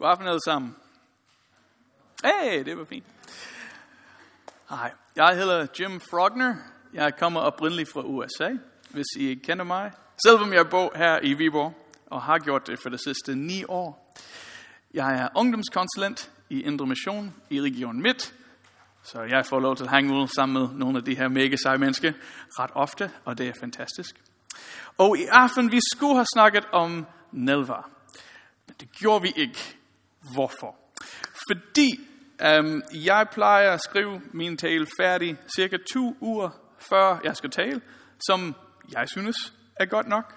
God aften alle sammen. Hey, det var fint. Hej, jeg hedder Jim Frogner. Jeg kommer oprindeligt fra USA, hvis I ikke kender mig. Selvom jeg bor her i Viborg og har gjort det for de sidste ni år. Jeg er ungdomskonsulent i Indre Mission i Region Midt, så jeg får lov til at hænge ud sammen med nogle af de her mega seje mennesker ret ofte, og det er fantastisk. Og i aften, vi skulle have snakket om Nelva. Men det gjorde vi ikke. Hvorfor? Fordi øhm, jeg plejer at skrive min tale færdig cirka to uger før jeg skal tale, som jeg synes er godt nok.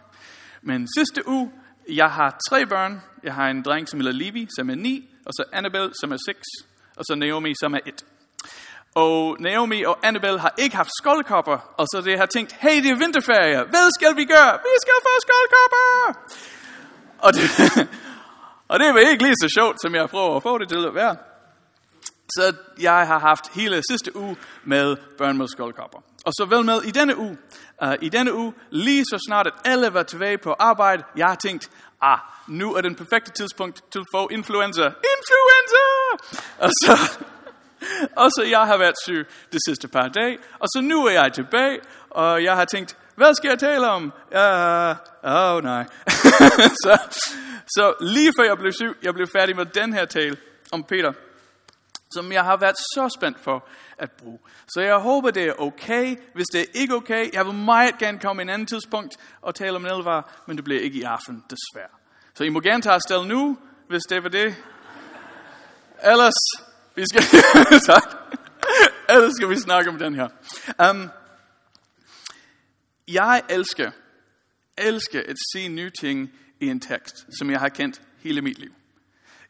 Men sidste uge, jeg har tre børn. Jeg har en dreng, som hedder Levi, som er ni, og så Annabelle, som er seks, og så Naomi, som er et. Og Naomi og Annabelle har ikke haft skoldkopper, og så det har tænkt, hey, det er vinterferie, hvad skal vi gøre? Vi skal få skoldkopper! Og det, og det var ikke lige så sjovt, som jeg prøver at få det til at være. Så jeg har haft hele sidste uge med børn med skoldkopper. Og så vel med i denne uge. Uh, I denne uge, lige så snart at alle var tilbage på arbejde, jeg har tænkt, ah, nu er den perfekte tidspunkt til at få influenza. Influenza! Og så, og så jeg har været syg de sidste par dage, og så nu er jeg tilbage, og jeg har tænkt, hvad skal jeg tale om? Øh, åh, uh, oh, nej. så, så lige før jeg blev syg, jeg blev færdig med den her tale om Peter, som jeg har været så spændt for at bruge. Så jeg håber, det er okay. Hvis det er ikke okay, jeg vil meget gerne komme en anden tidspunkt og tale om elvar, men det bliver ikke i aften, desværre. Så I må gerne tage afsted nu, hvis det var det. Ellers, vi skal, Ellers skal vi snakke om den her. Um, jeg elsker, elsker at se nye ting i en tekst, som jeg har kendt hele mit liv.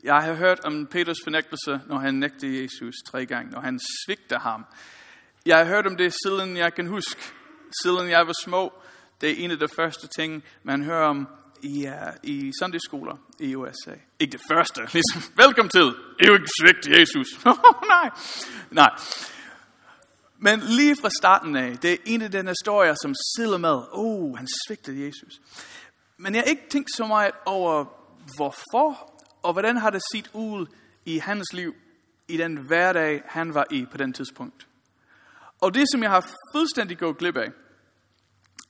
Jeg har hørt om Peters fornægtelse, når han nægtede Jesus tre gange, når han svigte ham. Jeg har hørt om det, siden jeg kan huske, siden jeg var små. Det er en af de første ting, man hører om i, uh, i søndagsskoler i USA. Ikke det første, ligesom, velkommen til, er jo ikke svigt Jesus. nej, nej. Men lige fra starten af, det er en af den historier, som sidder med, oh, han svigtede Jesus. Men jeg har ikke tænkt så meget over, hvorfor og hvordan har det set ud i hans liv, i den hverdag, han var i på den tidspunkt. Og det, som jeg har fuldstændig gået glip af,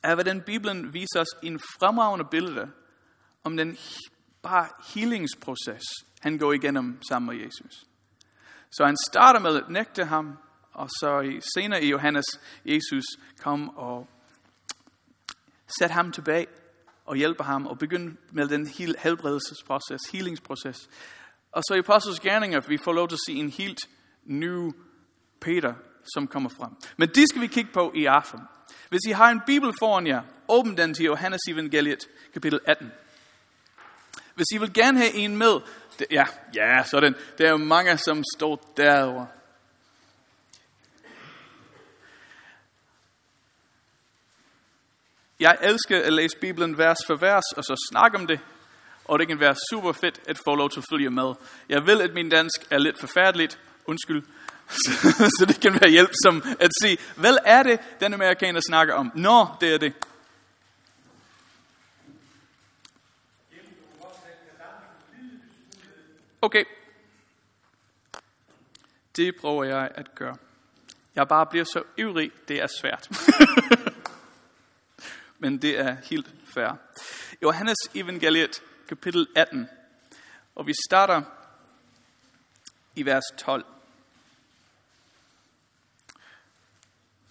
er, hvordan Bibelen viser os en fremragende billede om den bare healingsproces, han går igennem sammen med Jesus. Så han starter med at nægte ham, og så senere i Johannes, Jesus kom og satte ham tilbage og hjælper ham og begynde med den helbredelsesproces, healingsproces. Og så i Apostles Gerninger, vi får lov til at se en helt ny Peter, som kommer frem. Men det skal vi kigge på i aften. Hvis I har en bibel foran jer, åbn den til Johannes evangeliet, kapitel 18. Hvis I vil gerne have en med, det, ja, ja, sådan, der er jo mange, som står derovre. Jeg elsker at læse Bibelen vers for vers, og så snakke om det. Og det kan være super fedt at få lov til at følge med. Jeg ved, at min dansk er lidt forfærdeligt. Undskyld. så det kan være hjælp som at sige, hvad er det, den amerikaner snakker om? Nå, det er det. Okay. Det prøver jeg at gøre. Jeg bare bliver så ivrig, det er svært. men det er helt fair. Johannes evangeliet, kapitel 18, og vi starter i vers 12.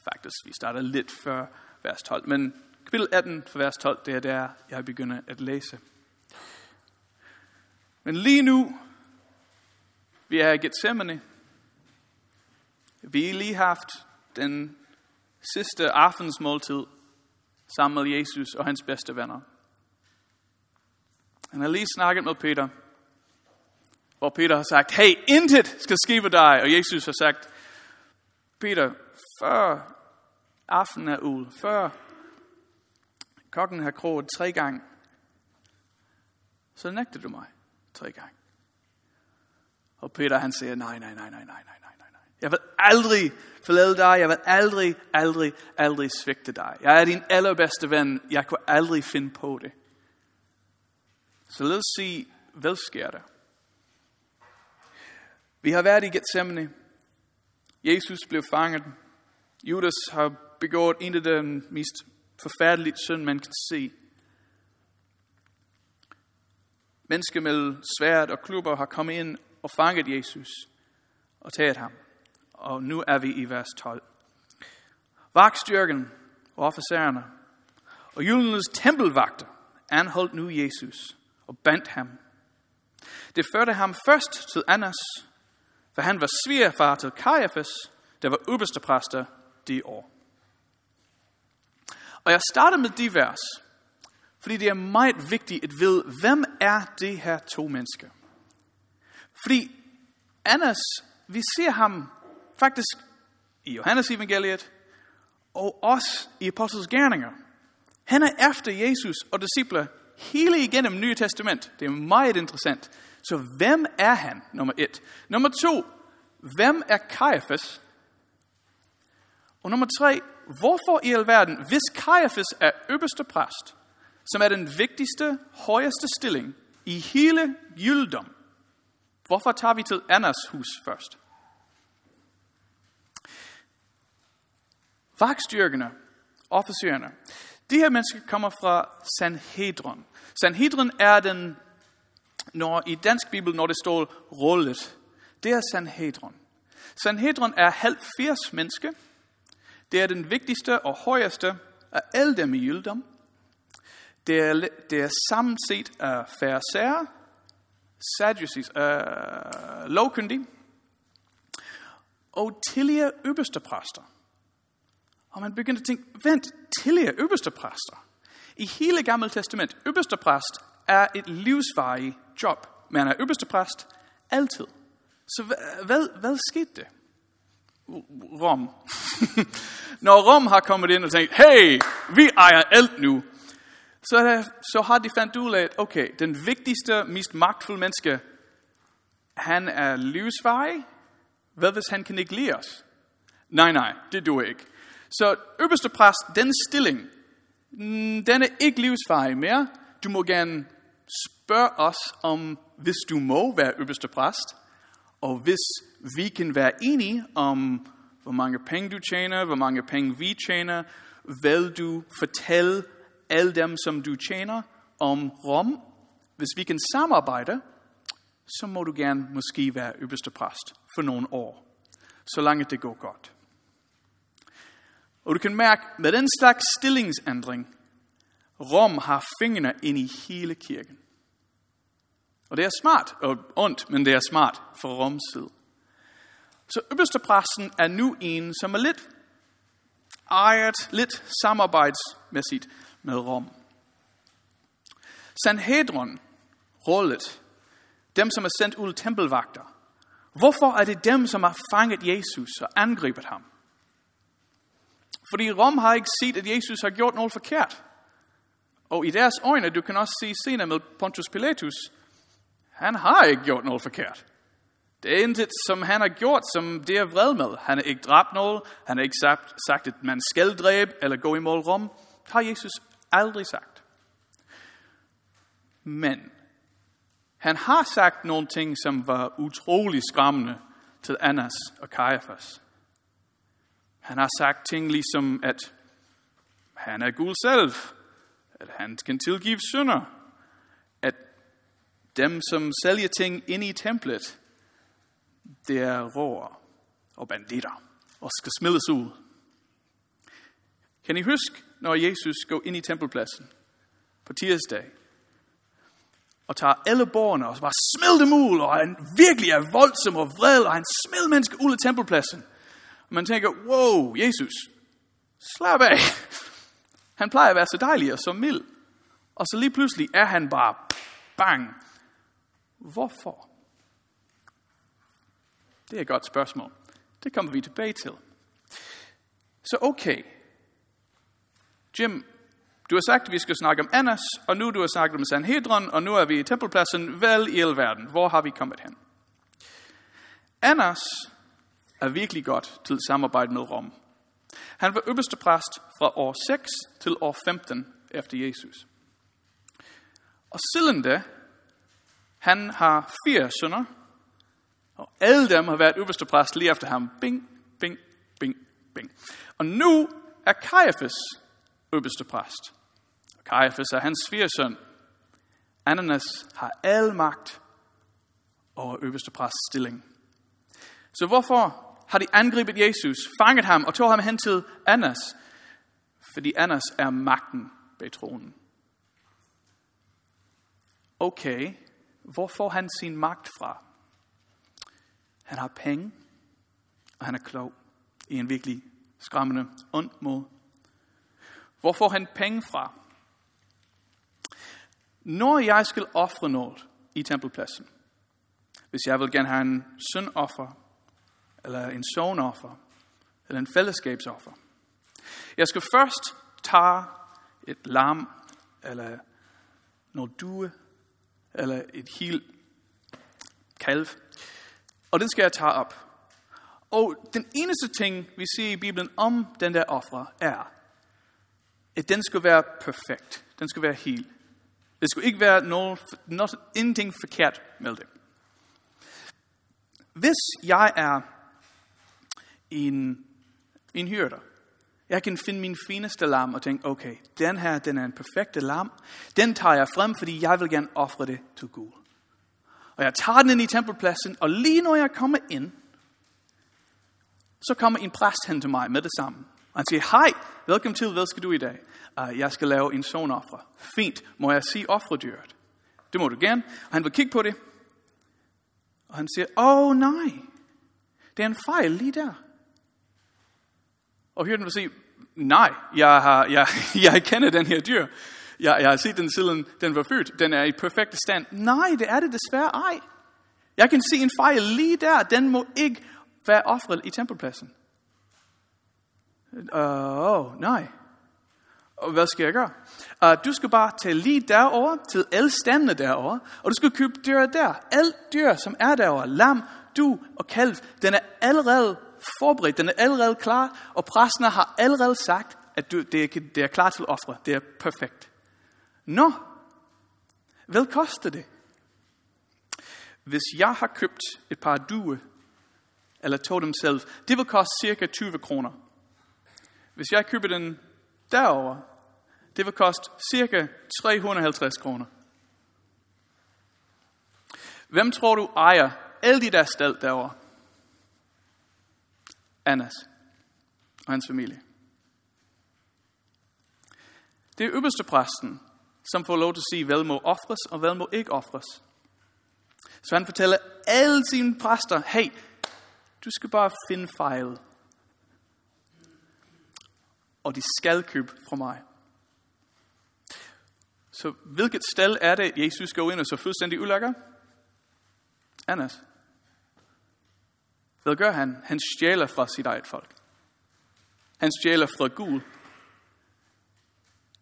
Faktisk, vi starter lidt før vers 12, men kapitel 18 for vers 12, det er der, jeg begynder at læse. Men lige nu, vi er i Gethsemane. Vi har lige haft den sidste aftensmåltid sammen med Jesus og hans bedste venner. Han har lige snakket med Peter, hvor Peter har sagt, hey, intet skal ske ved dig. Og Jesus har sagt, Peter, før aftenen er ud, før kokken har kroget tre gange, så nægter du mig tre gange. Og Peter han siger, nej, nej, nej, nej, nej, nej. Jeg vil aldrig forlade dig. Jeg vil aldrig, aldrig, aldrig svigte dig. Jeg er din allerbedste ven. Jeg kunne aldrig finde på det. Så lad os se, hvad sker der? Vi har været i Gethsemane. Jesus blev fanget. Judas har begået en af de mest forfærdelige synd, man kan se. Mennesker med svært og klubber har kommet ind og fanget Jesus og taget ham. Og nu er vi i vers 12. Vagtstyrken og officererne og julenes tempelvagter anholdt nu Jesus og bandt ham. Det førte ham først til Annas, for han var svigerfar til Kajafas, der var øverste præster det år. Og jeg starter med de vers, fordi det er meget vigtigt at vide, hvem er det her to mennesker? Fordi Annas, vi ser ham faktisk i Johannes evangeliet, og også i Apostles Gerninger. Han er efter Jesus og disciple hele igennem Nye Testament. Det er meget interessant. Så hvem er han, nummer et? Nummer to, hvem er Kajafas? Og nummer tre, hvorfor i alverden, hvis Kajafas er øverste præst, som er den vigtigste, højeste stilling i hele jødedom, hvorfor tager vi til Annas hus først? Vagtstyrkerne, officererne, de her mennesker kommer fra Sanhedron. Sanhedron er den, når i dansk bibel, når det står rullet, det er Sanhedron. Sanhedron er 70 mennesker. Det er den vigtigste og højeste af alle dem i jødedom. Det er, det er sammenset af færre sadducees, øh, lovkyndige, og tidligere øverste præster. Og man begynder at tænke, vent, tillige øverste præster. I hele Gamle Testament, øverste præst er et livsvarigt job. Man er øverste præst altid. Så hvad, hvad, hvad skete det? Rom. Når Rom har kommet ind og tænkt, hey, vi ejer alt nu, så, der, så har de fandt ud af, okay, den vigtigste, mest magtfulde menneske, han er livsvarig. Hvad hvis han kan ikke lide os? Nej, nej, det duer ikke. Så øverste præst, den stilling, mm, den er ikke livsfarlig mere. Du må gerne spørge os om, hvis du må være øverste præst, og hvis vi kan være enige om, hvor mange penge du tjener, hvor mange penge vi tjener, vil du fortælle alle dem, som du tjener, om Rom. Hvis vi kan samarbejde, så må du gerne måske være øverste præst for nogle år, så langt det går godt. Og du kan mærke, med den slags stillingsændring, Rom har fingrene ind i hele kirken. Og det er smart, og ondt, men det er smart for Roms side. Så øverstepræsten er nu en, som er lidt ejet, lidt samarbejdsmæssigt med Rom. Sanhedron, rollet, dem som er sendt ud tempelvagter, hvorfor er det dem, som har fanget Jesus og angrebet ham? Fordi Rom har ikke set, at Jesus har gjort noget forkert. Og i deres øjne, du kan også se senere med Pontius Pilatus, han har ikke gjort noget forkert. Det er intet, som han har gjort, som det er vred med. Han har ikke dræbt noget. Han har ikke sagt, sagt at man skal dræbe eller gå imod Rom. Det har Jesus aldrig sagt. Men han har sagt nogle ting, som var utrolig skræmmende til Annas og Kajafas. Han har sagt ting ligesom, at han er Gud selv, at han kan tilgive synder, at dem, som sælger ting ind i templet, det er råer og banditter og skal smides ud. Kan I huske, når Jesus går ind i tempelpladsen på tirsdag, og tager alle borgerne og bare smider dem ud, og han virkelig er voldsom og vred, og han smider mennesker ud af tempelpladsen. Man tænker, wow, Jesus, slap af. Han plejer at være så dejlig og så mild. Og så lige pludselig er han bare bang. Hvorfor? Det er et godt spørgsmål. Det kommer vi tilbage til. Så okay. Jim, du har sagt, at vi skal snakke om Annas, og nu du har snakket om Sanhedron, og nu er vi i tempelpladsen. Vel i alverden, hvor har vi kommet hen? Annas er virkelig godt til samarbejde med Rom. Han var øverste præst fra år 6 til år 15 efter Jesus. Og siden da, han har fire sønner, og Alle dem har været øverste præst lige efter ham. Bing, bing, bing, bing. Og nu er Kajafes øverste præst. Kajafes er hans svigersøn. Ananas har al magt over øverste præst stilling. Så hvorfor har de angrebet Jesus, fanget ham og tog ham hen til Annas? Fordi Annas er magten bag tronen. Okay, hvor får han sin magt fra? Han har penge, og han er klog i en virkelig skræmmende ond måde. Hvor får han penge fra? Når jeg skal ofre noget i tempelpladsen, hvis jeg vil gerne have en syndoffer, eller en sovnoffer, eller en fællesskabsoffer. Jeg skal først tage et lam, eller noget due, eller et helt kalv, og den skal jeg tage op. Og den eneste ting, vi ser i Bibelen om den der offer, er, at den skal være perfekt. Den skal være helt. Det skal ikke være noget, noget, ingenting forkert med det. Hvis jeg er en, en hyrder, jeg kan finde min fineste lam og tænke, okay, den her, den er en perfekte lam. Den tager jeg frem, fordi jeg vil gerne ofre det til Gud. Og jeg tager den ind i tempelpladsen, og lige når jeg kommer ind, så kommer en præst hen til mig med det samme. Og han siger, hej, velkommen til, hvad skal du i dag? Uh, jeg skal lave en sonoffer. Fint, må jeg sige offredyret? Det må du gerne. Og han vil kigge på det. Og han siger, åh oh, nej, det er en fejl lige der. Og hyrden vil sige, nej, jeg, har, jeg, jeg kender den her dyr. Jeg, jeg har set den siden den var født. Den er i perfekt stand. Nej, det er det desværre ej. Jeg kan se en fejl lige der. Den må ikke være offret i tempelpladsen. Åh, uh, oh, nej. Og hvad skal jeg gøre? Uh, du skal bare tage lige derover til alle standene derover, og du skal købe dyr der. Alt dyr, som er derover, lam, du og kalv, den er allerede forberedt, den er allerede klar, og præsten har allerede sagt, at det, er, det er klar til ofre. Det er perfekt. Nå, hvad koster det? Hvis jeg har købt et par due, eller tog dem selv, det vil koste cirka 20 kroner. Hvis jeg køber den derover, det vil koste cirka 350 kroner. Hvem tror du ejer alle de der stald derovre? Annas og hans familie. Det er øverste præsten, som får lov til at sige, hvad må ofres og hvad må ikke ofres. Så han fortæller alle sine præster, hey, du skal bare finde fejl. Og de skal købe fra mig. Så hvilket sted er det, Jesus går ind og så fuldstændig ulækker? Annas. Hvad gør han? Han stjæler fra sit eget folk. Han stjæler fra Gud.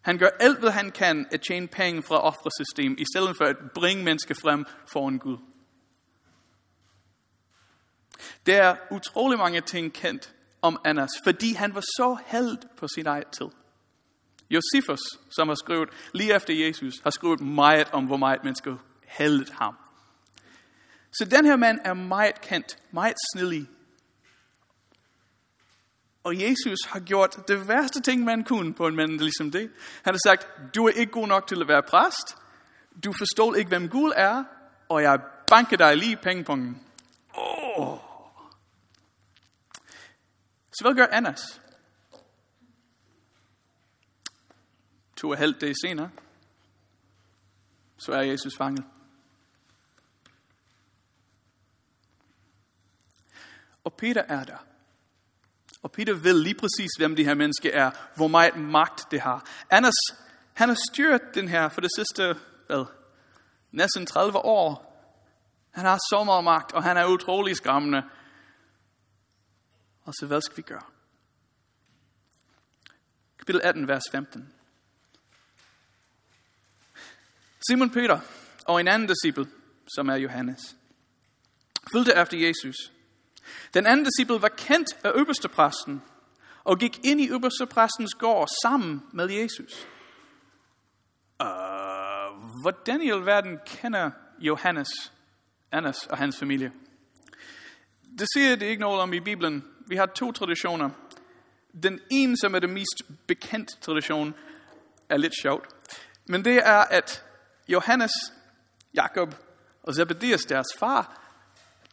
Han gør alt, hvad han kan at tjene penge fra offersystem, i stedet for at bringe mennesker frem foran Gud. Der er utrolig mange ting kendt om Annas, fordi han var så held på sin eget tid. Josephus, som har skrevet lige efter Jesus, har skrevet meget om, hvor meget mennesker heldt ham. Så den her mand er meget kendt, meget snillig. Og Jesus har gjort det værste ting, man kunne på en mand ligesom det. Han har sagt, du er ikke god nok til at være præst. Du forstår ikke, hvem Gud er. Og jeg banker dig lige i pengepongen. Oh. Så hvad gør Annas? To og halvt dage senere, så er Jesus fanget. Og Peter er der. Og Peter ved lige præcis, hvem de her mennesker er, hvor meget magt det har. Anders, han har styret den her for det sidste, hvad, næsten 30 år. Han har så meget magt, og han er utrolig skræmmende. Og så hvad skal vi gøre? Kapitel 18, vers 15. Simon Peter og en anden disciple, som er Johannes, fulgte efter Jesus. Den anden disciple var kendt af øverstepræsten og gik ind i øverstepræstens gård sammen med Jesus. Uh, hvordan i alverden kender Johannes, Annas og hans familie? Det siger det ikke noget om i Bibelen. Vi har to traditioner. Den ene, som er den mest bekendt tradition, er lidt sjovt. Men det er, at Johannes, Jakob og Zebedias, deres far,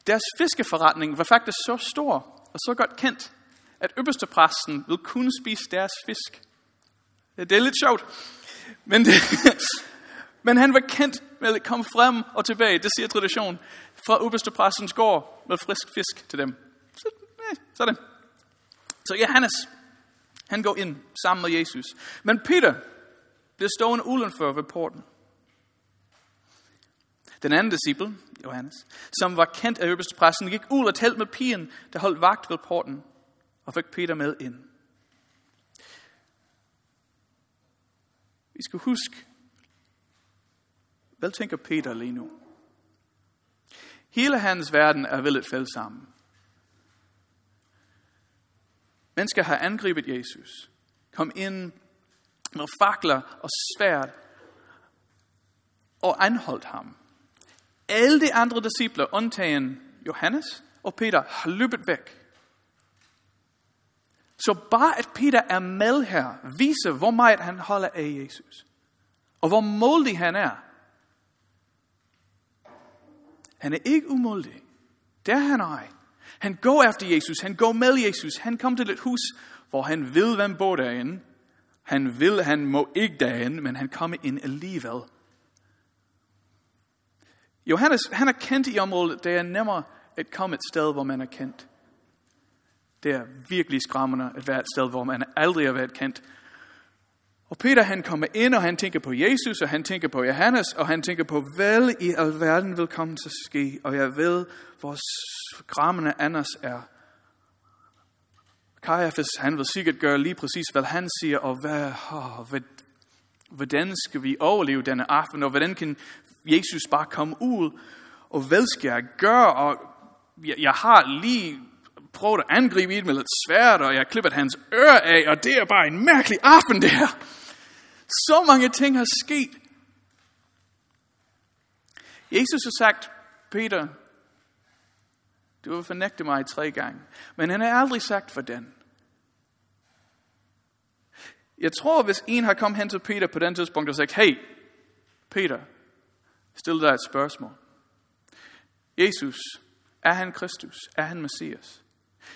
deres fiskeforretning var faktisk så stor og så godt kendt, at øverstepræsten ville kunne spise deres fisk. Det er lidt sjovt. Men, det, men han var kendt med at komme frem og tilbage, det siger tradition, fra øverstepræstens gård med frisk fisk til dem. Så, eh, sådan. Så Johannes, han går ind sammen med Jesus. Men Peter bliver stående udenfor ved porten. Den anden disciple, Johannes, som var kendt af øverstepræsten, gik ud og talte med pigen, der holdt vagt ved porten, og fik Peter med ind. Vi skal huske, hvad tænker Peter lige nu? Hele hans verden er vel et fæld sammen. Mennesker har angrebet Jesus, kom ind med fakler og svært og anholdt ham. Alle de andre disciple, undtagen Johannes og Peter, har løbet væk. Så bare at Peter er med her, viser, hvor meget han holder af Jesus. Og hvor måldig han er. Han er ikke umåldig. Det er han ej. Han går efter Jesus. Han går med Jesus. Han kommer til et hus, hvor han ved, hvem bor derinde. Han vil, han må ikke derinde, men han kommer ind alligevel. Johannes, han er kendt i området. Det er nemmere at komme et sted, hvor man er kendt. Det er virkelig skræmmende at være et sted, hvor man aldrig har været kendt. Og Peter han kommer ind, og han tænker på Jesus, og han tænker på Johannes, og han tænker på, hvad i alverden vil komme til at ske. Og jeg ved, hvor skræmmende Anders er. Kajafes, han vil sikkert gøre lige præcis, hvad han siger, og hvad, oh, hvad, hvordan skal vi overleve denne aften, og hvordan kan Jesus bare komme ud, og hvad skal jeg gøre, og jeg, jeg har lige prøvet at angribe et med lidt svært, og jeg har klippet hans øre af, og det er bare en mærkelig aften det her. Så mange ting har sket. Jesus har sagt, Peter, du vil fornægte mig tre gange. Men han har aldrig sagt, for den. Jeg tror, hvis en har kommet hen til Peter på den tidspunkt og sagt, hey, Peter, stille dig et spørgsmål. Jesus, er han Kristus? Er han Messias?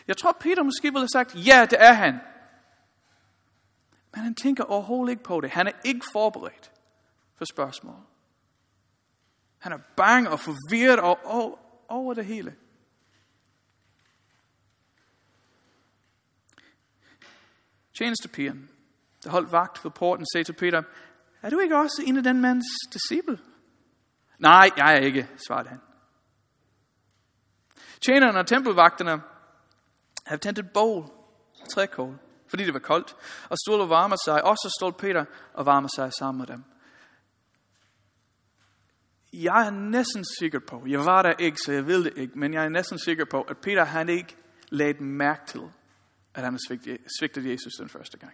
Jeg tror, Peter måske ville have sagt, ja, det er han. Men han tænker overhovedet ikke på det. Han er ikke forberedt for spørgsmål. Han er bange og forvirret og over det hele. Tjenestepigen, der holdt vagt ved porten, sagde til Peter, er du ikke også en af den mands disciple? Nej, jeg er ikke, svarede han. Tjenerne og tempelvagterne havde tændt et bål, trækål, fordi det var koldt, og stod og varmede sig. Og så stod Peter og varmede sig sammen med dem. Jeg er næsten sikker på, jeg var der ikke, så jeg ved det ikke, men jeg er næsten sikker på, at Peter han ikke lagde mærke til, at han svigtede svigtet Jesus den første gang.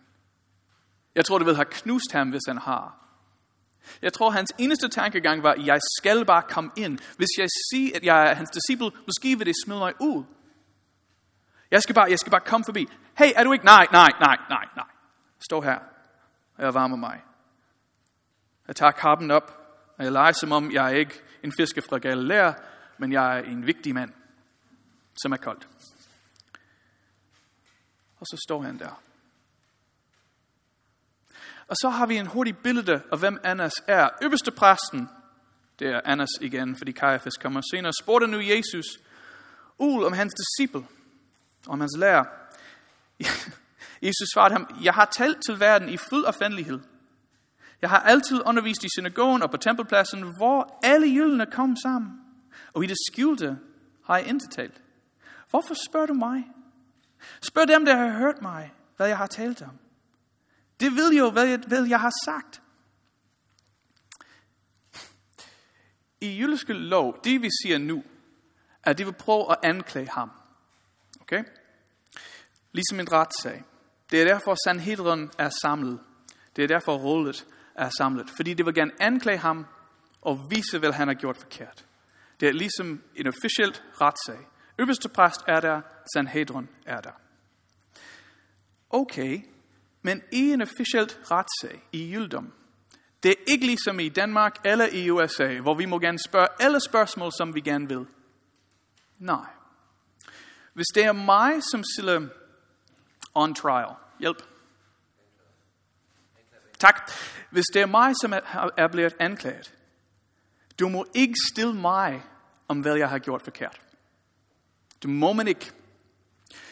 Jeg tror, det ved have knust ham, hvis han har. Jeg tror, hans eneste tankegang var, jeg skal bare komme ind. Hvis jeg siger, at jeg er hans disciple, måske vil det smide mig ud. Jeg skal bare, jeg skal bare komme forbi. Hey, er du ikke? Nej, nej, nej, nej, nej. Stå her, og jeg varmer mig. Jeg tager kappen op, og jeg leger som om, jeg er ikke en fisker fra Galilea, men jeg er en vigtig mand, som er koldt. Og så står han der. Og så har vi en hurtig billede af, hvem Annas er. Øverste præsten, det er Annas igen, fordi Kajafas kommer senere, spurgte nu Jesus ud om hans disciple om hans lærer. Jesus svarede ham, jeg har talt til verden i fuld offentlighed. Jeg har altid undervist i synagogen og på tempelpladsen, hvor alle jyldene kom sammen. Og i det skjulte har jeg intet talt. Hvorfor spørger du mig? Spørg dem, der har hørt mig, hvad jeg har talt om. Det vil jo, hvad jeg, hvad jeg har sagt. I jødiske lov, det vi siger nu, er, at de vil prøve at anklage ham. Okay? Ligesom en retssag. Det er derfor, Sanhedrin er samlet. Det er derfor, rådet er samlet. Fordi det vil gerne anklage ham og vise, hvad han har gjort forkert. Det er ligesom en officielt retssag. Øverste præst er der, Sanhedrin er der. Okay, men i en officielt retssag i jyldom, det er ikke ligesom i Danmark eller i USA, hvor vi må gerne spørge alle spørgsmål, som vi gerne vil. Nej. Hvis det er mig, som stiller on trial, hjælp. Tak. Hvis det er mig, som er blevet anklaget, du må ikke stille mig om, hvad jeg har gjort forkert. Det må man ikke.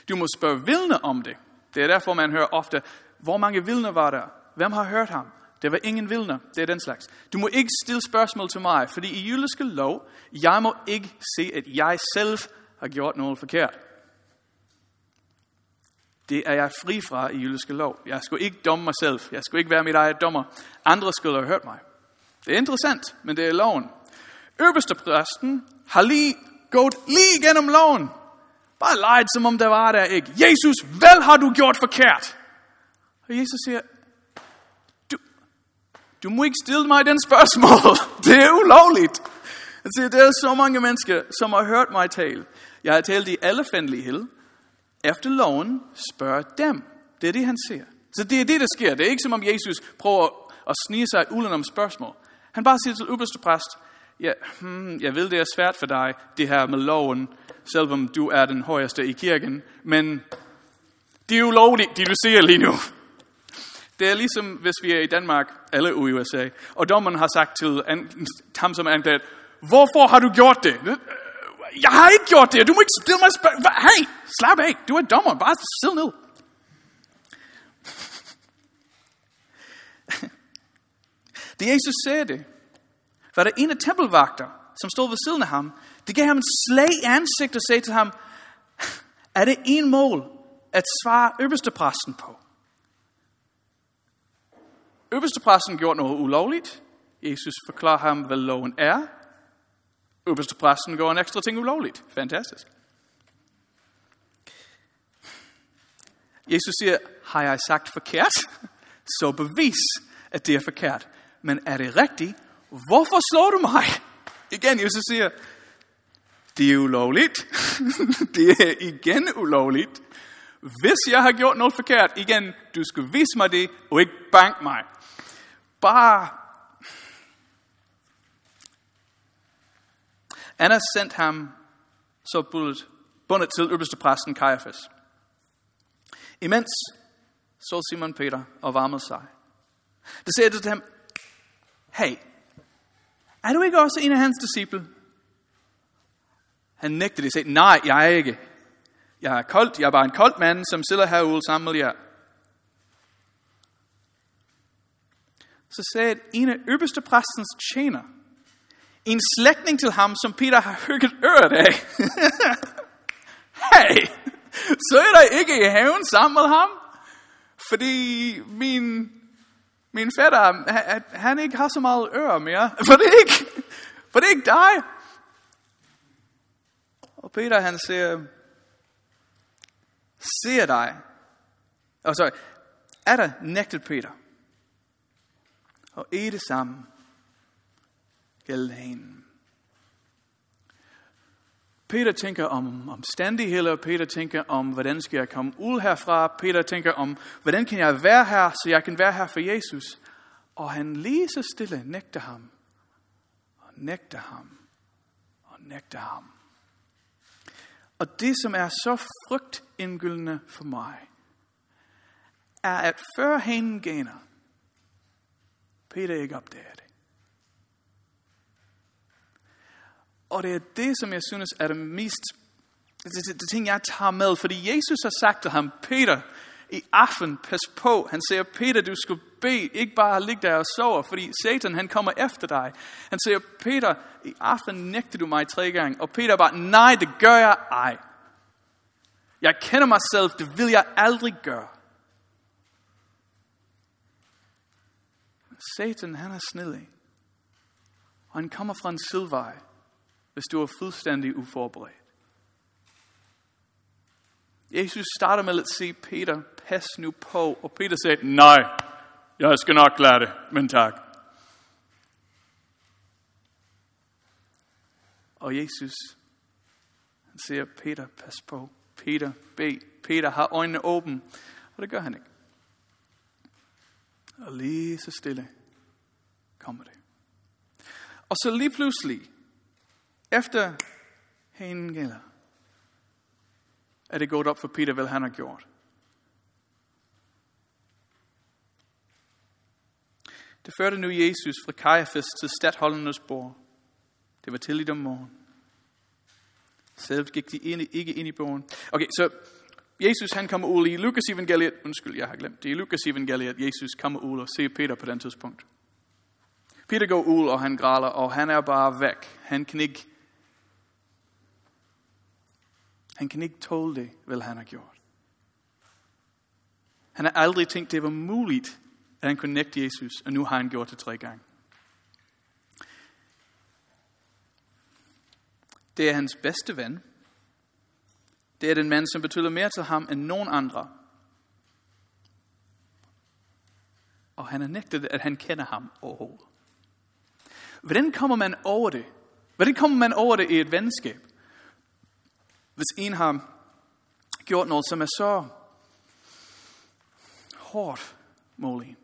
Du må spørge vidne om det. Det er derfor, man hører ofte, hvor mange vidner var der? Hvem har hørt ham? Det var ingen vidner. Det er den slags. Du må ikke stille spørgsmål til mig, fordi i jydiske lov, jeg må ikke se, at jeg selv har gjort noget forkert. Det er jeg fri fra i jydiske lov. Jeg skulle ikke domme mig selv. Jeg skulle ikke være mit eget dommer. Andre skulle have hørt mig. Det er interessant, men det er loven. Øverste præsten har lige gået lige igennem loven. Bare leget, som om der var der ikke. Jesus, hvad har du gjort forkert? Og Jesus siger, du, du må ikke stille mig den spørgsmål. Det er ulovligt. Han siger, der er så mange mennesker, som har hørt mig tale. Jeg har talt i alle fændelighed. Efter loven spørg dem. Det er det, han siger. Så det er det, der sker. Det er ikke som om Jesus prøver at snige sig uden om spørgsmål. Han bare siger til øverste præst, ja, hmm, jeg ved, det er svært for dig, det her med loven, selvom du er den højeste i kirken, men det er jo lovligt, det du siger lige nu. Det er ligesom, hvis vi er i Danmark, eller i USA, og dommeren har sagt til ham, som er anklaget, hvorfor har du gjort det? Jeg har ikke gjort det, du må ikke stille mig spørgsmål. Hey, slap af, du er dommer, bare sid ned. Det Jesus sagde det, var der en af tempelvagter, som stod ved siden af ham. Det gav ham en slag i ansigt og sagde til ham, er det en mål at svare øverste præsten på? Øverstepræsten gjort noget ulovligt. Jesus forklarer ham, hvad loven er. Øverstepræsten gør en ekstra ting ulovligt. Fantastisk. Jesus siger, har jeg sagt forkert? Så bevis, at det er forkert. Men er det rigtigt? Hvorfor slår du mig? Igen, Jesus siger, det er ulovligt. det er igen ulovligt. Hvis jeg har gjort noget forkert, igen, du skal vise mig det, og ikke bank mig. Bare... Anna sendte ham så bundet, bundet til øverste præsten Caiaphas. Imens så Simon Peter og varmede sig. Det sagde til ham, hey, er du ikke også en af hans disciple? Han nægtede det og sagde, nej, jeg er ikke. Jeg er koldt, jeg er bare en kold mand, som sidder herude sammen med jer. Så sagde at en af øverste præstens tjener, en slægtning til ham, som Peter har hygget øret af. hey, så er der ikke i haven sammen med ham, fordi min, min fætter, han, han ikke har så meget ører mere. For det er ikke, for det er ikke dig. Og Peter han siger, ser dig. Og oh, sorry, er der nægtet Peter. Og i det samme hanen. Peter tænker om omstændigheder, Peter tænker om, hvordan skal jeg komme ud herfra, Peter tænker om, hvordan kan jeg være her, så jeg kan være her for Jesus. Og han lige så stille nægter ham, og nægter ham, og nægter ham. Og det, som er så frygtindgyldende for mig, er, at før hanen gener, Peter ikke opdager det. Og det er det, som jeg synes er det mest, det, det, det ting, jeg tager med. Fordi Jesus har sagt til ham, Peter, i aften, pas på. Han siger, Peter, du skal bede, ikke bare ligge der og sove, fordi Satan, han kommer efter dig. Han siger, Peter, i aften nægter du mig tre gange. Og Peter bare, nej, det gør jeg ej. Jeg kender mig selv, det vil jeg aldrig gøre. Satan, han er snedig. Og han kommer fra en silvej, hvis du er fuldstændig uforberedt. Jesus starter med at sige, Peter, pas nu på. Og Peter sagde, nej, jeg skal nok klare det, men tak. Og Jesus, Han siger, Peter, pas på. Peter, bed. Peter har øjnene åbne. Og det gør han ikke. Og lige så stille kommer det. Og så lige pludselig, efter hanen gælder, er det gået op for Peter, hvad han har gjort. Det førte nu Jesus fra Kajafes til stadholdernes bord. Det var tidligt om morgenen. Selv gik de ind, ikke ind i bogen. Okay, så Jesus han kommer ud i Lukas evangeliet. Undskyld, jeg har glemt det. I Lukas evangeliet, Jesus kommer ud og ser Peter på den tidspunkt. Peter går ud, og han græder, og han er bare væk. Han kan ikke, han kan ikke tåle det, hvad han har gjort. Han har aldrig tænkt, det var muligt, at han kunne nægte Jesus, og nu har han gjort det tre gange. Det er hans bedste ven. Det er den mand, som betyder mere til ham end nogen andre. Og han har nægtet, at han kender ham overhovedet. Hvordan kommer man over det? Hvordan kommer man over det i et venskab? Hvis en har gjort noget, som er så hårdt mod en.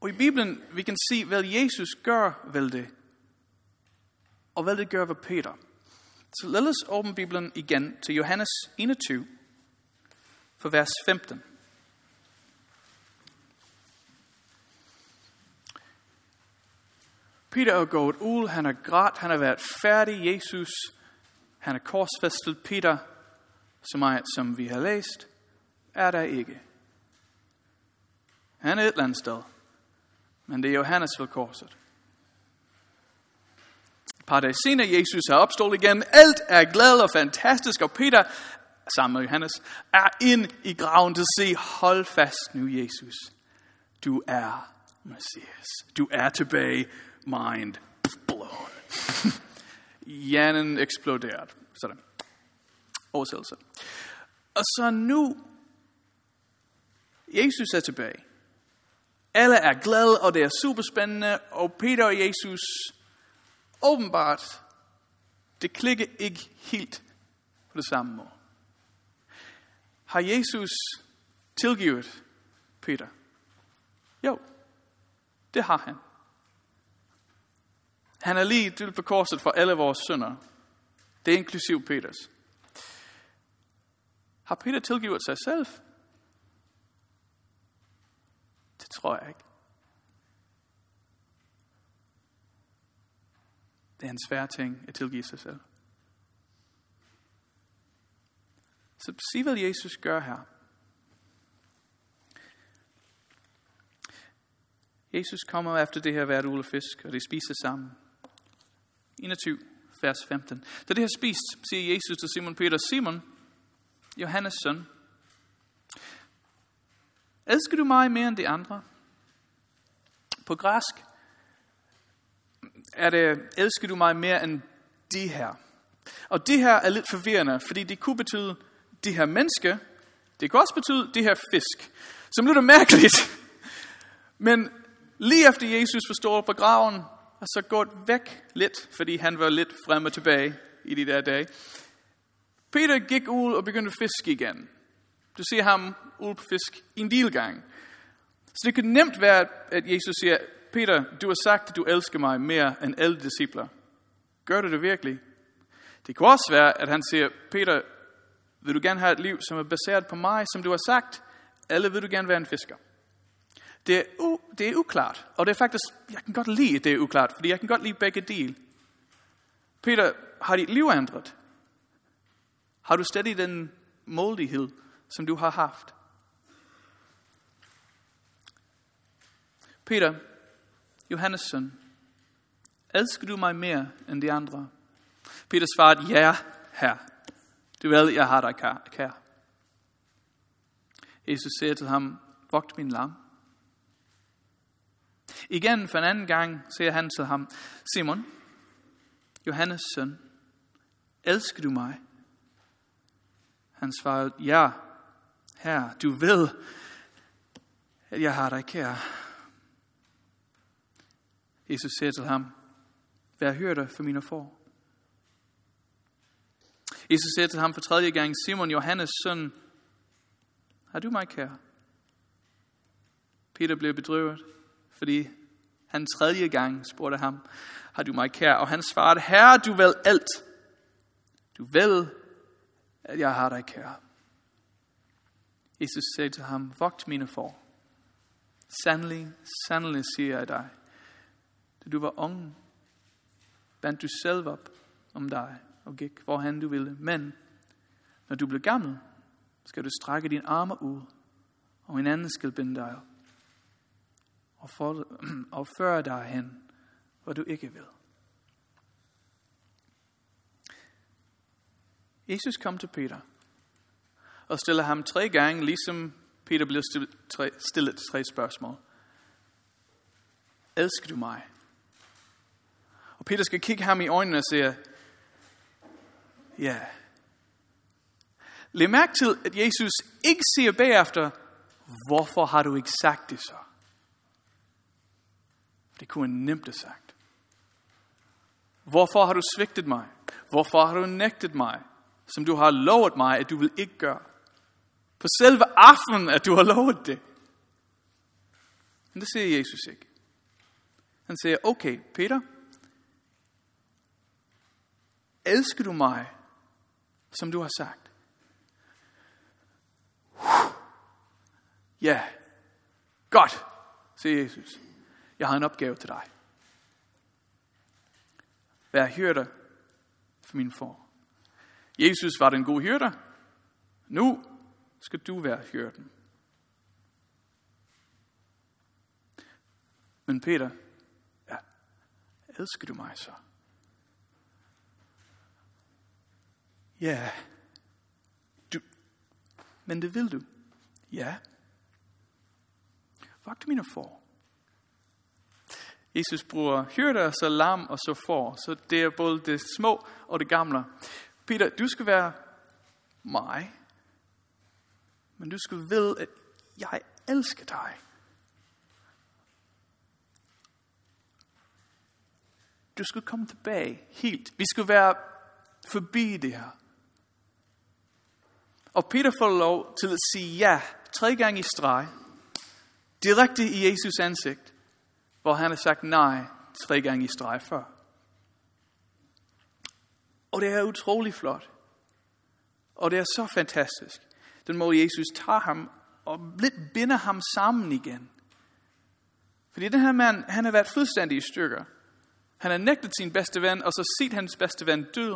Og i Bibelen, vi kan se, hvad Jesus gør ved det, og hvad det gør ved Peter. Så lad os åbne Bibelen igen til Johannes 21, for vers 15. Peter er gået ud, han har grædt, han har været færdig, Jesus, han er korsfæstet. Peter, så meget som vi har læst, er der ikke. Han er et eller andet sted. Men det er Johannes ved korset. Et par dage senere, Jesus er opstået igen. Alt er glad og fantastisk, og Peter, sammen med Johannes, er ind i graven til at se, hold fast nu, Jesus. Du er Messias. Du er tilbage. Mind blown. Hjernen eksploderet. Sådan. Oversættelse. Og så nu, Jesus er tilbage. Alle er glade, og det er super spændende, og Peter og Jesus, åbenbart, det klikker ikke helt på det samme måde. Har Jesus tilgivet Peter? Jo, det har han. Han er lige død på korset for alle vores synder. Det er inklusiv Peters. Har Peter tilgivet sig selv? Det tror jeg ikke. Det er en svær ting at tilgive sig selv. Så sig, hvad Jesus gør her. Jesus kommer efter det her hvert ule fisk, og de spiser sammen. 21, vers 15. Da det har spist, siger Jesus til Simon Peter, Simon, Johannes søn, Elsker du mig mere end de andre? På græsk er det, elsker du mig mere end de her? Og det her er lidt forvirrende, fordi det kunne betyde de her mennesker, det kunne også betyde de her fisk, som lyder mærkeligt. Men lige efter Jesus forstår på graven, og så gået væk lidt, fordi han var lidt frem og tilbage i de der dage. Peter gik ud og begyndte at fiske igen. Du ser ham ud på fisk i en del gang. Så det kan nemt være, at Jesus siger, Peter, du har sagt, at du elsker mig mere end alle discipler. Gør du det virkelig? Det kan også være, at han siger, Peter, vil du gerne have et liv, som er baseret på mig, som du har sagt, eller vil du gerne være en fisker? Det er, u- det er uklart, og det er faktisk, jeg kan godt lide, at det er uklart, fordi jeg kan godt lide begge dele. Peter, har dit liv ændret? Har du stadig den målighed, som du har haft? Peter, Johannes søn, elsker du mig mere end de andre? Peter svarede, ja, her. Du ved, jeg har dig kær. Jesus siger til ham, vogt min lam. Igen for en anden gang siger han til ham, Simon, Johannes søn, elsker du mig? Han svarede, ja, her, du ved, at jeg har dig kær. Jesus siger til ham, Vær hørte for mine får. Jesus siger til ham for tredje gang, Simon, Johannes søn, har du mig kær? Peter blev bedrøvet, fordi han tredje gang spurgte ham, har du mig kær? Og han svarede, herre, du vil alt. Du ved, at jeg har dig kær. Jesus sagde til ham, vogt mine for. Sandelig, sandelig siger jeg dig, da du var ung, bandt du selv op om dig og gik, hvorhen du ville. Men når du bliver gammel, skal du strække dine arme ud, og en anden skal binde dig op og, for, og føre dig hen, hvor du ikke vil. Jesus kom til Peter og stiller ham tre gange, ligesom Peter blev stillet tre, stillet tre spørgsmål. Elsker du mig? Og Peter skal kigge ham i øjnene og sige, ja. Læg mærke til, at Jesus ikke siger bagefter, hvorfor har du ikke sagt det så? Det kunne han nemt have sagt. Hvorfor har du svigtet mig? Hvorfor har du nægtet mig, som du har lovet mig, at du vil ikke gøre? På selve aftenen, at du har lovet det. Men det siger Jesus ikke. Han siger, okay, Peter, elsker du mig, som du har sagt? Ja, godt, siger Jesus. Jeg har en opgave til dig. Vær hyrde for min for. Jesus var den gode hyrde. Nu skal du være hyrden. Men Peter, ja, elsker du mig så? Ja, du, men det vil du. Ja. Vagt mine for. Jesus bruger hyrder, så lam og så får. Så det er både det små og det gamle. Peter, du skal være mig. Men du skal vide, at jeg elsker dig. Du skal komme tilbage helt. Vi skal være forbi det her. Og Peter får lov til at sige ja tre gange i streg. Direkte i Jesus ansigt hvor han har sagt nej tre gange i streg før. Og det er utrolig flot. Og det er så fantastisk. Den måde Jesus tager ham og lidt binder ham sammen igen. Fordi den her mand, han har været fuldstændig i stykker. Han har nægtet sin bedste ven, og så set hans bedste ven død.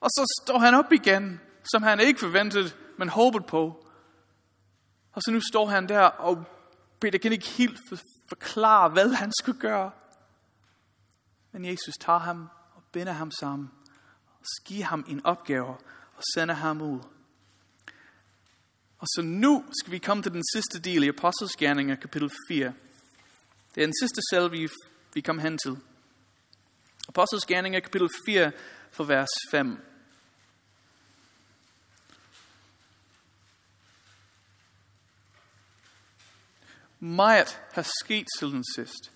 Og så står han op igen, som han ikke forventet, men håbet på. Og så nu står han der, og Peter kan ikke helt forklare, hvad han skulle gøre. Men Jesus tager ham og binder ham sammen, og giver ham en opgave og sender ham ud. Og så nu skal vi komme til den sidste del i Apostles Gerninger, kapitel 4. Det er den sidste selv, vi, vi kom hen til. Apostles Gerninger, kapitel 4, for vers 5. Meget har sket siden sidst.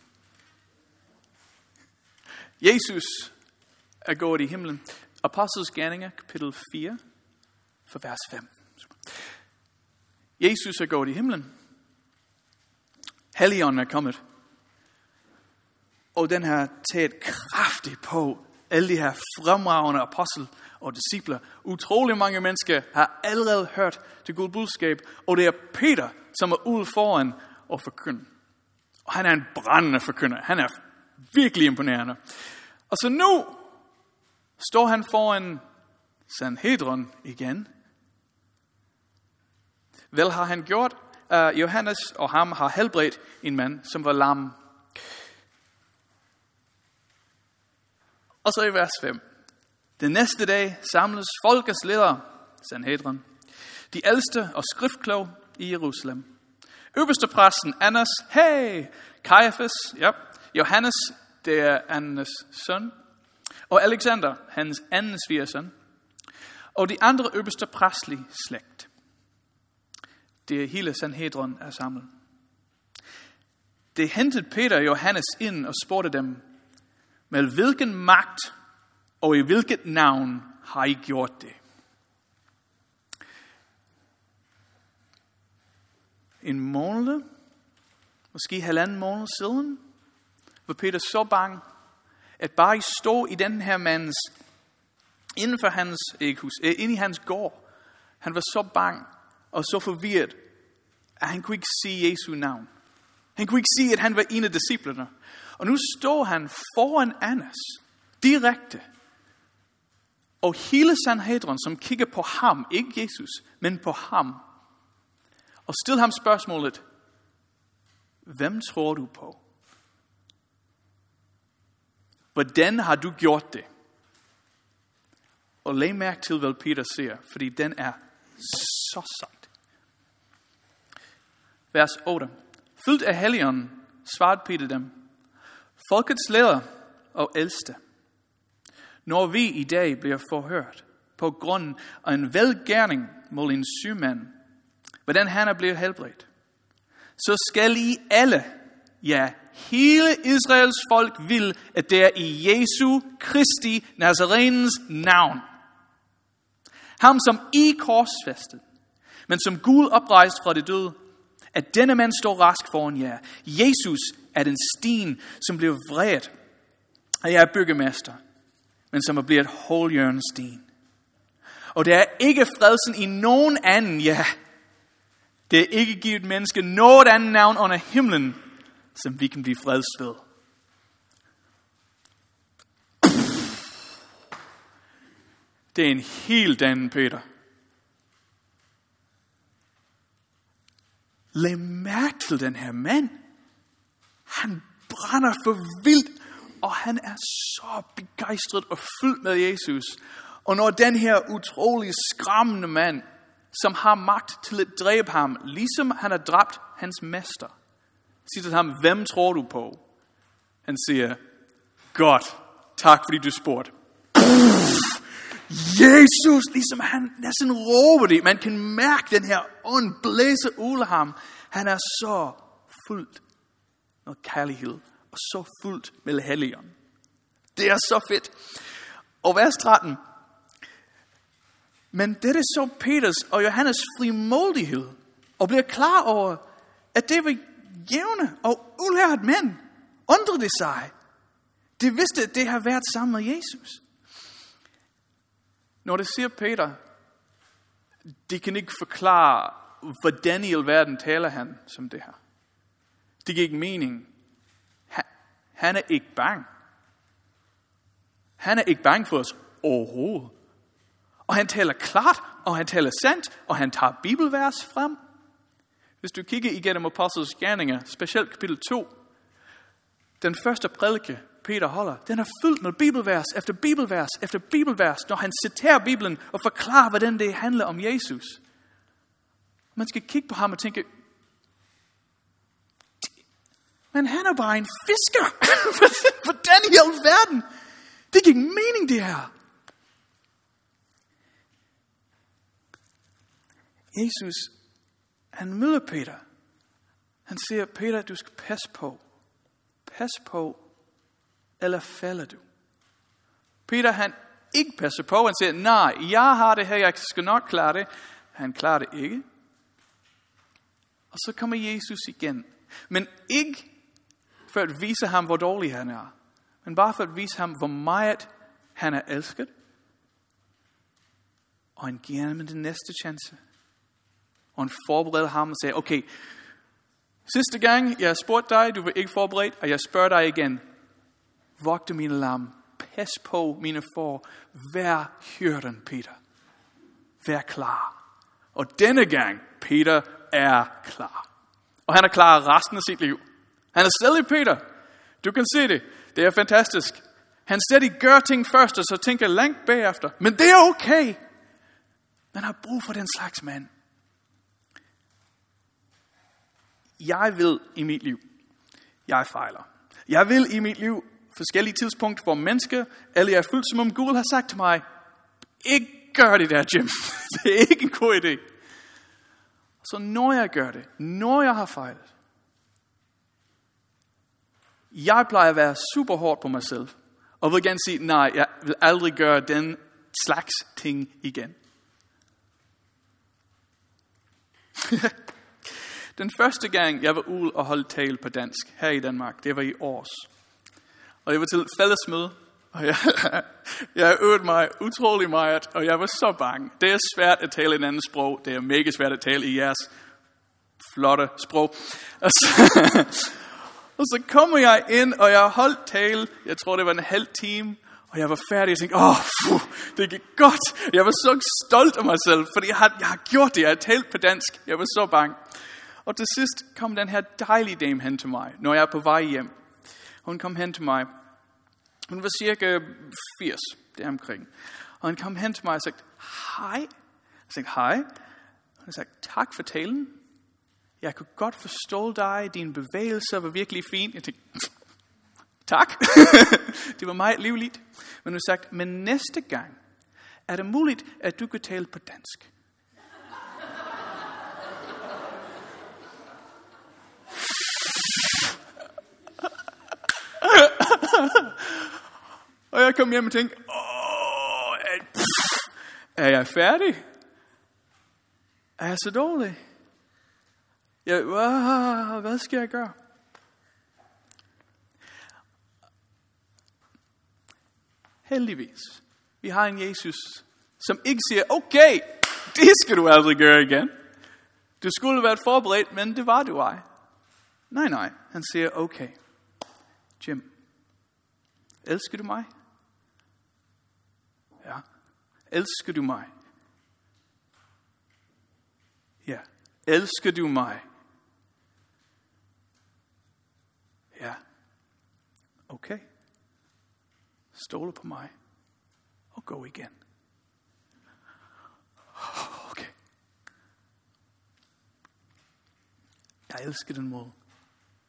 Jesus er gået i himlen. Apostles Gerninger, kapitel 4, for vers 5. Jesus er gået i himlen. Helligånden er kommet. Og den har taget kraftigt på alle de her fremragende apostel og discipler. Utrolig mange mennesker har allerede hørt det gode budskab, og det er Peter, som er ude foran og forkynde. Og han er en brændende forkynder. Han er virkelig imponerende. Og så nu står han foran Sanhedron igen. Vel har han gjort, uh, Johannes og ham har helbredt en mand, som var lam. Og så i vers 5. Den næste dag samles folkets ledere, Sanhedron, de ældste og skriftklog i Jerusalem. Øverste præsten Annas, hey, Caiaphas, ja, Johannes, det er Annas søn, og Alexander, hans anden svigersøn, og de andre øverste præstlige slægt. Det er hele Sanhedron er samlet. Det hentede Peter og Johannes ind og spurgte dem, Med hvilken magt og i hvilket navn har I gjort det? En måned, måske halvanden måned siden, var Peter så bange, at bare I stå i den her mands, inden for hans, ikke hus, øh, inde i hans gård, han var så bange og så forvirret, at han kunne ikke sige Jesu navn. Han kunne ikke sige, at han var en af disciplerne. Og nu står han foran Annas, direkte. Og hele Sanhedrin, som kigger på ham, ikke Jesus, men på ham, og stiller ham spørgsmålet, hvem tror du på? Hvordan har du gjort det? Og læg mærke til, hvad Peter siger, fordi den er så sagt. Vers 8. Fyldt af helligånden svarede Peter dem, Folkets leder og ældste, når vi i dag bliver forhørt på grund af en velgærning mod en sygmand, hvordan han er blevet helbredt, så skal I alle, ja, hele Israels folk vil, at det er i Jesu Kristi Nazarenens navn. Ham som I korsfæstet, men som Gud oprejst fra det døde, at denne mand står rask foran jer. Jesus er den sten, som blev vredt jeg er byggemester, men som er blevet et sten. Og der er ikke fredsen i nogen anden, ja. Det er ikke givet menneske noget andet navn under himlen, som vi kan blive frelst ved. Det er en helt anden Peter. Læg mærke til den her mand. Han brænder for vildt, og han er så begejstret og fyldt med Jesus. Og når den her utrolig skræmmende mand, som har magt til at dræbe ham, ligesom han har dræbt hans mester, siger til ham, hvem tror du på? Han siger, godt, tak fordi du spurgte. Jesus, ligesom han næsten råber det. Man kan mærke den her ånd blæse ud af ham. Han er så fuldt med kærlighed og så fuldt med helligånd. Det er så fedt. Og vers 13. Men dette er så Peters og Johannes frimodighed og bliver klar over, at det var jævne og ulært mænd. Undrede de sig. De vidste, at det har været sammen med Jesus. Når det siger Peter, de kan ikke forklare, hvordan i alverden taler han som det her. Det giver ikke mening. Han er ikke bange. Han er ikke bange for os overhovedet. Og han taler klart, og han taler sandt, og han tager bibelvers frem. Hvis du kigger igennem Apostles Gerninger, specielt kapitel 2, den første prædike, Peter holder, den er fyldt med bibelvers efter bibelvers efter bibelvers, når han citerer Bibelen og forklarer, hvordan det handler om Jesus. Man skal kigge på ham og tænke, men han er bare en fisker. Hvordan i alverden? Det giver ingen mening, det her. Jesus, han møder Peter. Han siger, Peter, du skal passe på. Pas på, eller falder du? Peter, han ikke passer på. Han siger, nej, jeg har det her, jeg skal nok klare det. Han klarer det ikke. Og så kommer Jesus igen. Men ikke for at vise ham, hvor dårlig han er. Men bare for at vise ham, hvor meget han er elsket. Og han giver ham den næste chance. Og han forberedte ham og sagde, okay, sidste gang jeg spurgte dig, du var ikke forberedt, og jeg spørger dig igen. Vogte mine lam. Pas på mine får. Vær hyrden, Peter. Vær klar. Og denne gang, Peter er klar. Og han er klar resten af sit liv. Han er stadig Peter. Du kan se det. Det er fantastisk. Han stadig gør ting først, og så tænker langt bagefter. Men det er okay. Man har brug for den slags mand. Jeg ved i mit liv, jeg fejler. Jeg vil i mit liv forskellige tidspunkter, hvor mennesker, eller jeg er fuldt som om Gud har sagt til mig, ikke gør det der, Jim. det er ikke en god idé. Så når jeg gør det, når jeg har fejlet, jeg plejer at være super hård på mig selv. Og vil gerne sige, nej, jeg vil aldrig gøre den slags ting igen. den første gang, jeg var ude og holde tale på dansk her i Danmark, det var i års. Og det var til et fællesmøde, og jeg, jeg øvede mig utrolig meget, og jeg var så bange. Det er svært at tale et andet sprog. Det er mega svært at tale i jeres flotte sprog. Og så, og så kommer jeg ind, og jeg holdt tale. Jeg tror, det var en halv time. Og jeg var færdig og tænkte, åh, oh, det gik godt. Jeg var så stolt af mig selv, fordi jeg har, jeg har gjort det. Jeg har talt på dansk. Jeg var så bange. Og til sidst kom den her dejlige dame hen til mig, når jeg er på vej hjem. Hun kom hen til mig. Hun var cirka 80, der omkring. Og hun kom hen til mig og sagde, hej. Jeg sagde, hej. Hun sagde, tak for talen. Jeg kunne godt forstå dig. Dine bevægelser var virkelig fine. Jeg tænkte, tak. det var meget livligt. Men hun sagde, men næste gang er det muligt, at du kan tale på dansk. og jeg kom hjem og tænkte, åh, er, er jeg færdig? Er jeg så dårlig? Jeg, wow, hvad skal jeg gøre? Heldigvis, vi har en Jesus, som ikke siger, okay, det skal du aldrig gøre igen. Du skulle være forberedt, men det var du ej. Nej, nej. Han siger, okay, Jim, elsker du mig? Ja. Elsker du mig? Ja. Elsker du mig? Ja. Okay. Stole på mig og gå igen. Okay. Jeg elsker den mål.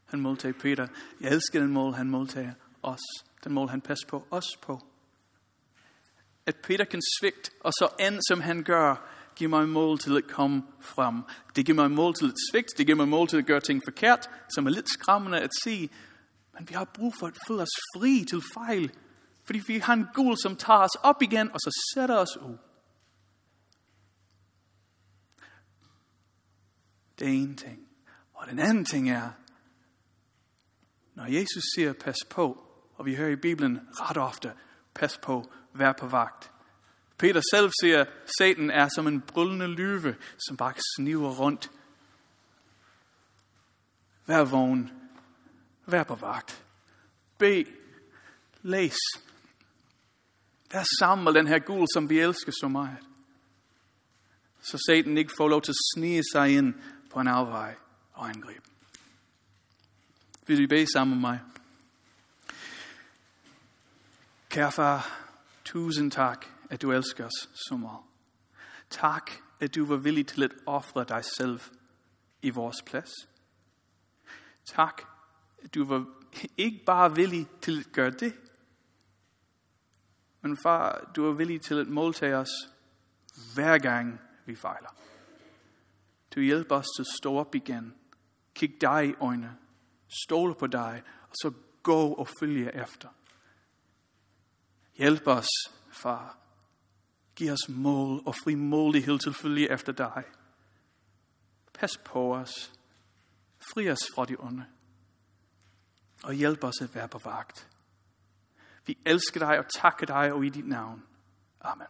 Han måltager Peter. Jeg elsker den mål, han måltager os. Den mål, han passer på os på. At Peter kan svigt, og så end som han gør, giver mig mål til at komme frem. Det giver mig mål til at svigt, det giver mig mål til at gøre ting forkert, som er lidt skræmmende at se. Men vi har brug for at føle os fri til fejl, fordi vi har en gul, som tager os op igen, og så sætter os ud. Det er en ting. Og den anden ting er, når Jesus siger, pas på, og vi hører i Bibelen ret ofte, pas på, vær på vagt. Peter selv siger, Satan er som en brøllende lyve, som bare sniver rundt. Vær vågen. Vær på vagt. Be. Læs. Vær sammen med den her gul, som vi elsker så meget. Så Satan ikke får lov til at snige sig ind på en afvej og angreb. Vil I bede sammen med mig? Kære far, tusind tak, at du elsker os så meget. Tak, at du var villig til at ofre dig selv i vores plads. Tak, at du var ikke bare villig til at gøre det, men far, du er villig til at måltage os hver gang vi fejler. Du hjælper os til at stå op igen, kigge dig i øjnene, stole på dig, og så gå og følge efter. Hjælp os, far. Giv os mål og frimodighed til at følge efter dig. Pas på os. Fri os fra de onde. Og hjælp os at være på vagt. Vi elsker dig og takker dig og i dit navn. Amen.